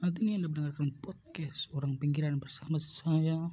Saat ini Anda mendengarkan podcast Orang Pinggiran bersama saya